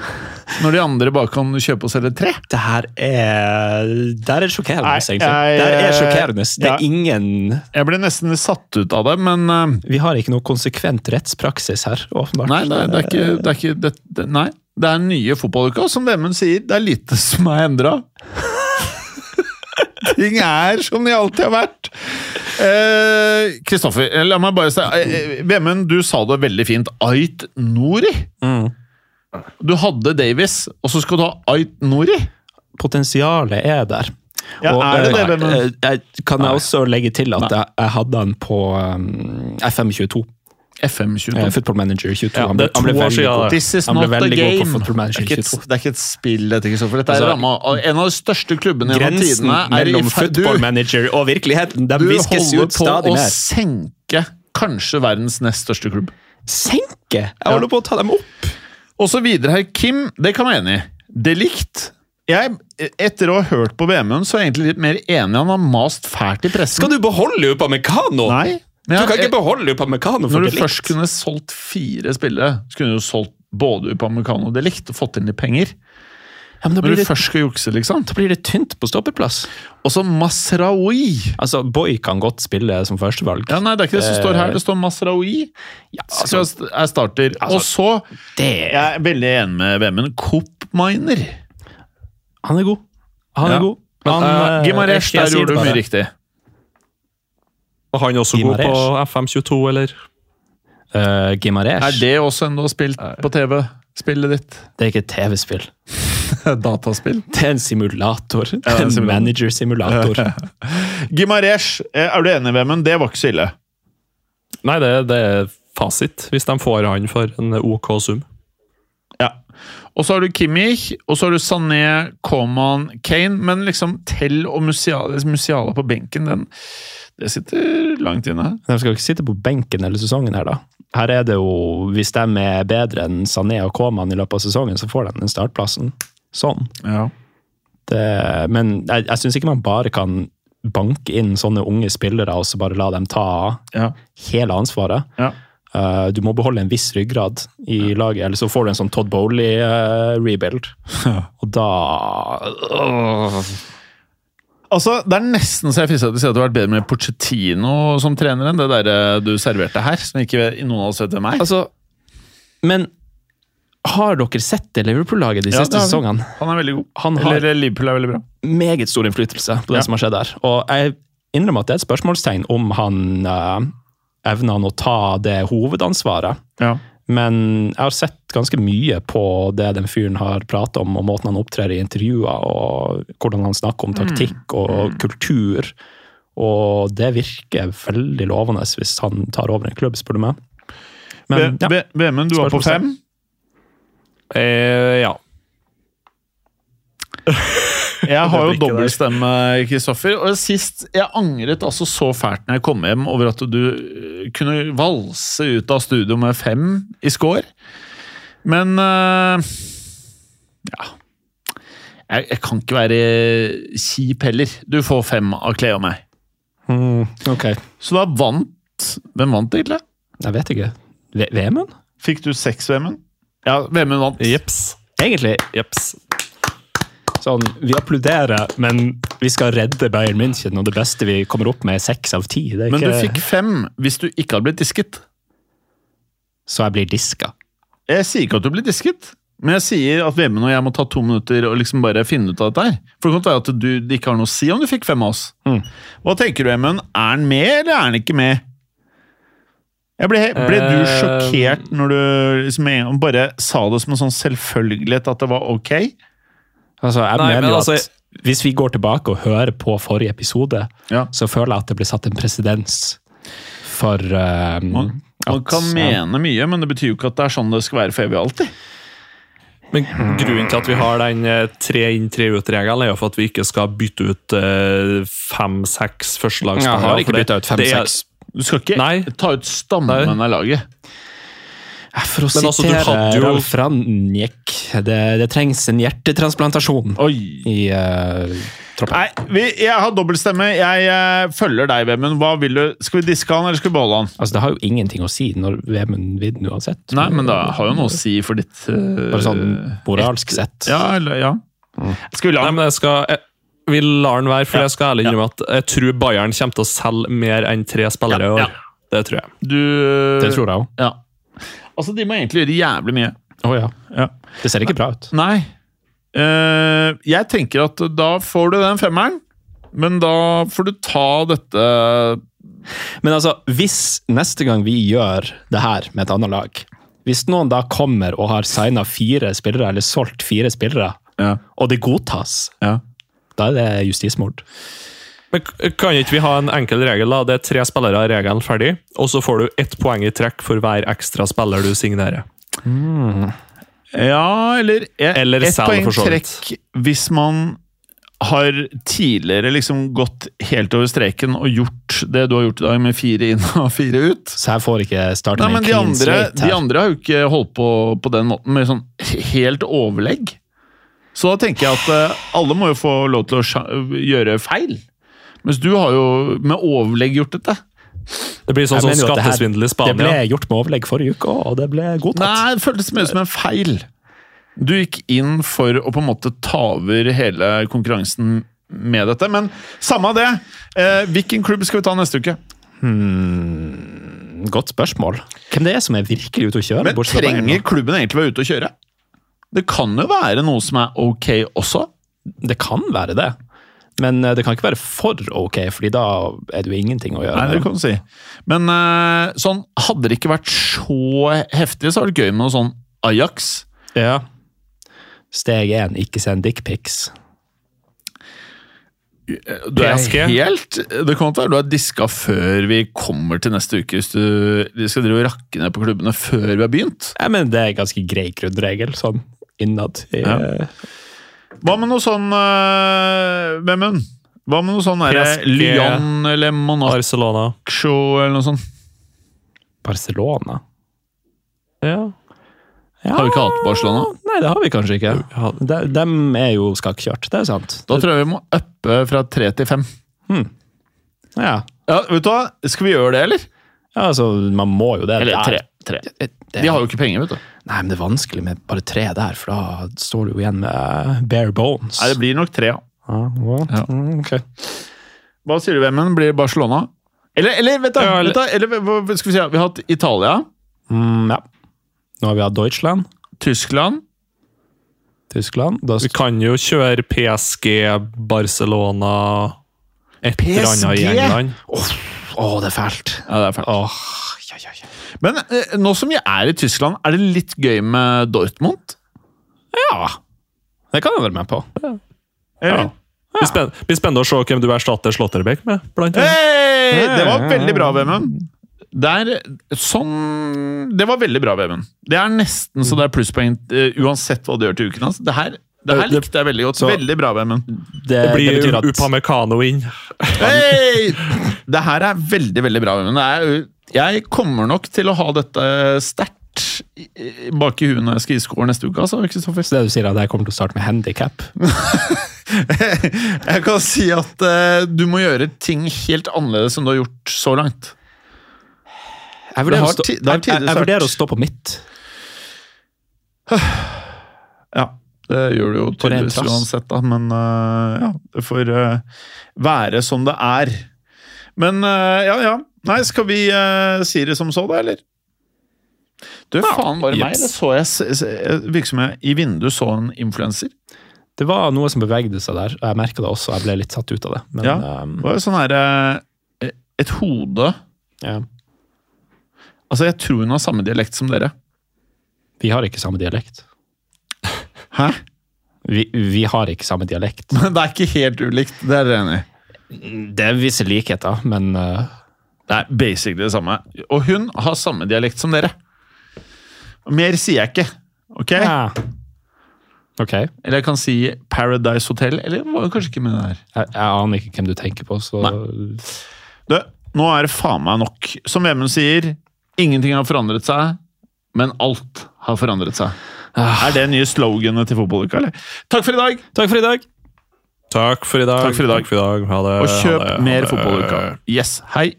når de andre bare kan kjøpe og selge tre? Det her er Det er sjokkerende, egentlig. Det er sjokkerende. Det ja. er ingen Jeg ble nesten satt ut av det, men eh, Vi har ikke noe konsekvent rettspraksis her, åpenbart. Nei, det det er ikke, det er ikke det, det, Nei. Det er nye fotballuka, som Vemund sier, det er lite som er endra. Ting er som de alltid har vært. Eh, Kristoffer, eh, la meg bare si eh, eh, Vemund, du sa det veldig fint. Ait Nori. Mm. Du hadde Davies, og så skal du ha Ait Nori? Potensialet er der. Ja, Og, er det det, Vemund? eh, kan jeg også legge til at jeg, jeg hadde han på um, FM22. FM22. eh, Football Manager 22. Ja, det er han ble to år siden. This is not a game. Football Det Manager er, ikke et, 22. det er ikke et spill, dette, Kristoffer. Dette er Altså, ramma av en av de største klubbene gjennom Grensen tidene. er i mellom football manager og virkeligheten, de Du holder ut på stadig å senke kanskje verdens nest største klubb. Senke! Jeg holder på å ta dem opp. Og så videre her. Kim, det kan være enig i. Delikt. Jeg, etter å ha hørt på VM-en, så er jeg egentlig litt mer enig. Han har mast fælt i pressen. Skal du beholde Upamecano? Nei. Du Men kan jeg- ikke beholde Upamecano for Når du først kunne solgt fire spillere, så kunne du solgt både Upamecano og Delikt og fått inn litt penger. Ja, men da Når du det, først skal jukse, liksom. da blir det tynt på stoppeplass. Og så Masraoui. Altså, Boy kan godt spille som førstevalg. Ja, nei, det er ikke det som står her. Det står Masraoui. Ja, altså, jeg starter. altså, og så det Jeg er veldig enig med Vemund. Coop-miner. Han er god. Han er Ja. god. Han, Uh, eh, Gimaresh, der gjorde du mye riktig. Og han også god på Gimaresh. FM22, eller? Uh, Gimaresh. Er det også ennå spilt på TV? Spillet ditt? Det er ikke et TV-spill. Dataspill? Det er en simulator. er en en manager-simulator. Gimaresh, eh, er du enig, Vemund? Det var ikke så ille. Nei, det, det er fasit, hvis de får han for en OK sum. Ja. Og så har du Kimmich, og så har du Sané, Coman, Kane. Men liksom Tell og Musiala, Musiala på benken, den, det sitter langt inne. De skal ikke sitte på benken hele sesongen her, da. Her er det jo, Hvis de er bedre enn Sané og Koman i løpet av sesongen, så får de den startplassen. Sånn. Ja. Det, men jeg, jeg syns ikke man bare kan banke inn sånne unge spillere og så bare la dem ta Ja. hele ansvaret. Ja. Uh, du må beholde en viss ryggrad i laget, eller så får du en sånn Todd Bowley-rebuild. og da øh, Altså, Det er nesten så jeg fristet til å si at det hadde vært bedre med Pochettino som trener enn det der eh, du serverte her, som ikke noen av oss vet hvem er. Altså, men har dere sett det Liverpool-laget de Ja, siste har sesongene? Han er veldig god. Han har Eller Liverpool er veldig bra. meget stor innflytelse på det Ja. som har skjedd der. Og jeg innrømmer at det er et spørsmålstegn om han uh, evner han å ta det hovedansvaret. Ja. Men jeg har sett ganske mye på det den fyren har pratet om, og måten han opptrer i intervjuer, og hvordan han snakker om taktikk og kultur. Og det virker veldig lovende hvis han tar over en klubb, spør du meg. Men ja, Vemund, du var på fem. Eh, ja. Jeg har jo dobbeltstemme, Kristoffer. Og sist Jeg angret altså så fælt når jeg kom hjem over at du øh, kunne valse ut av studio med fem i score. Men øh, Ja. Jeg, jeg kan ikke være kjip heller. Du får fem av Kle og meg. mm, ok. Så da vant Hvem vant, egentlig? Jeg vet ikke. V- Vemund? Fikk du seks, Vemund? Ja, Vemund vant. Jeps. Egentlig Jeps. Sånn Vi applauderer, men vi skal redde Bayern München, og det beste vi kommer opp med, er seks av ti. Det er Men du fikk fem hvis du ikke hadde blitt disket. Så jeg blir diska. Jeg sier ikke at du blir disket, men jeg sier at Vemund og jeg må ta to minutter og liksom bare finne ut av dette her. For det kan være at du ikke har noe å si om du fikk fem av oss. Mm. Hva tenker du, Vemund? Er han med, eller er han ikke med? Ble, ble du Eh, sjokkert når du liksom bare sa det som en sånn selvfølgelighet at det var ok? Altså, jeg Nei, mener men jo altså- at hvis vi går tilbake og hører på forrige episode, Ja. så føler jeg at det blir satt en presedens for eh, Man, man at- kan ja. mene mye, men det betyr jo ikke at det er sånn det skal være for evig og alltid. Men grunnen til at vi har den eh, tre inn, tre ut-regelen, er jo for at vi ikke skal bytte ut eh, fem-seks førstelagsspillere. Jeg har ikke byttet ut fem-seks. Du skal ikke Nei. ta ut stammen av laget. For å Men altså, du sitere hadde jo- Ralf Ranjek, det, det trengs en hjertetransplantasjon Oi! i, troppen Nei, vi, jeg har dobbeltstemme. Jeg uh, følger deg, Vemund. Hva vil du? Skal vi diske han, eller skal vi beholde han? Altså, Det har jo ingenting å si når Vemund vinner uansett. Nei, men det har jo noe å si for ditt uh, Bare sånn moralsk sett. Ja, eller ja. Skal vi la Nei, men jeg skal... Jeg, vi lar den være, for jeg skal ærlig innrømme at jeg tror Bayern kommer til å selge mer enn tre spillere i år. Ja, Det tror jeg. Du Det tror jeg òg. Altså, de må egentlig gjøre jævlig mye. Oh, ja. Ja. Det ser ikke bra ut. Nei. Uh, jeg tenker at da får du den femmeren, men da får du ta dette Men altså, hvis neste gang vi gjør det her med et annet lag Hvis noen da kommer og har signa fire spillere, eller solgt fire spillere, Ja. og det godtas, Ja. da er det justismord. Men kan ikke vi ha en enkel regel? da? Det er tre spillere regelen ferdig, og så får du ett poeng i trekk for hver ekstra spiller du signerer. Ja, eller, et, Eller ett poeng i trekk hvis man har tidligere liksom gått helt over streken og gjort det du har gjort i dag, med fire inn og fire ut. Så jeg får ikke starte Nei, med men en de clean andre, de andre har jo ikke holdt på på den måten, med sånn helt overlegg. Så da tenker jeg at eh, alle må jo få lov til å gjøre feil. Mens du har jo med overlegg gjort dette. Det blir sånn her- skattesvindel i Det ble gjort med overlegg forrige uke, og det ble godtatt. Nei, det føltes mer som en feil. Du gikk inn for å på en måte ta over hele konkurransen med dette. Men samme av det. Eh, hvilken klubb skal vi ta neste uke? Hmm, godt spørsmål. Hvem det er som er virkelig ute å kjøre? Men trenger klubben egentlig være ute å kjøre? Det kan jo være noe som er ok også. Det kan være det. Men eh, det kan ikke være for ok, fordi da er det jo ingenting å gjøre. Nei, det kan du si. Men eh, sånn, hadde det ikke vært så heftig, så hadde det vært gøy med noe sånn Ajax. Ja. Steg én, ikke send dickpics. Du er helt Det kommer til å være du har diska før vi kommer til neste uke, hvis du de skal drive og rakke ned på klubbene før vi har begynt. Jeg mener det er en ganske grei grunnregel, sånn innad. I, Ja. Hva med noe sånn uh, Vemund? Hva med noe sånn derre Lyon eller Monaco Barcelona. eller noe sånt? Barcelona? Ja. Ja. Har vi ikke hatt Barcelona? Nei, det har vi kanskje ikke. De, dem er jo skakkjørt, det er sant. Da tror jeg vi må uppe fra tre til fem. Ja. Ja, vet du hva? Skal vi gjøre det, eller? ja, altså, man må jo det. Eller tre. Tre. det- det- De har jo ikke penger, vet du. Nei, men det er vanskelig med bare tre der, for da står du jo igjen med bare bones. Nei, det blir nok tre, ja. ja. Mm, ok. Hva sier du, Vemmen? Blir Barcelona? Eller, eller vet du, Ja, eller- vet du eller, skal vi si? Vi har hatt Italia, Mm, ja. Nå har vi hatt Deutschland, Tyskland Tyskland. Da Vi kan jo kjøre PSG, Barcelona Et eller annet i PSG? oh, Å, det er fælt. Ja, det er fælt. Åh, ja, ja, ja. Men eh, nå som vi er i Tyskland, er det litt gøy med Dortmund? ja. Det kan jeg være med på. Ja. Blir spenn- blir spennende å se hvem du erstatter Slåtterbekk med. blant annet. Hei! Det var veldig bra, Vemund. Det er sånn Det var veldig bra, Vemund. Det er nesten så det er plusspoeng uh, uansett hva du gjør til uken. Altså. Det her, det her likte jeg veldig godt. Så- veldig bra, Vemund. Det, Det blir det at Upamecano inn. Hei! Det her er veldig, veldig bra, Vemund. Det Jeg kommer nok til å ha dette sterkt bak i huet når jeg skal gi score neste uke, altså, Kristoffer. Så det du sier er at jeg kommer til å starte med handikap? Jeg kan si at uh, du må gjøre ting helt annerledes enn du har gjort så langt. Jeg Det vurderer, har å stå, det jeg, jeg, jeg vurderer å stå på mitt. Ja, det gjør du jo tydeligvis uansett, da. Men uh, ja, det får uh, være som det er. Men uh, ja, ja. Nei, skal vi si det som så, da, eller? Du, faen, var det meg? Eller så jeg virker som jeg i vinduet så en influenser. Det var noe som bevegde seg der. Jeg merka det også, jeg ble litt satt ut av det. Men Ja. ehm, Det var jo sånn her Et hode ja. Altså, jeg tror hun har samme dialekt som dere. vi har ikke samme dialekt. Hæ? Vi, vi har ikke samme dialekt. Men det er ikke helt ulikt, det er dere enig i? Det er visse likheter, men uh... Det er basically det samme. Og hun har samme dialekt som dere. Mer sier jeg ikke. Ok? ja. Ok. Eller jeg kan si Paradise Hotel. Eller var det kanskje ikke med det her? jeg aner ikke hvem du tenker på, så Du, nå er det faen meg nok. Som Vemund sier, ingenting har forandret seg, men alt har forandret seg. Ah. Er det nye sloganet til fotballuka, eller? Takk for i dag! Takk for i dag! Takk for i dag. Takk for i dag. For i dag. Ha det. Og kjøp det, mer fotballuka. Yes. Hei!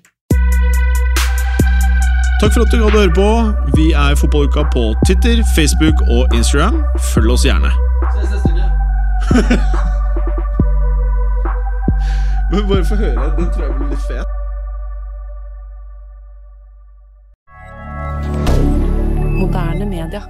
Takk for at du hadde høre på. Vi er Fotballuka på Titter, Facebook og Instagram. Følg oss gjerne. Se neste uke. Men bare få høre. Den tror jeg blir litt fet. Moderne media.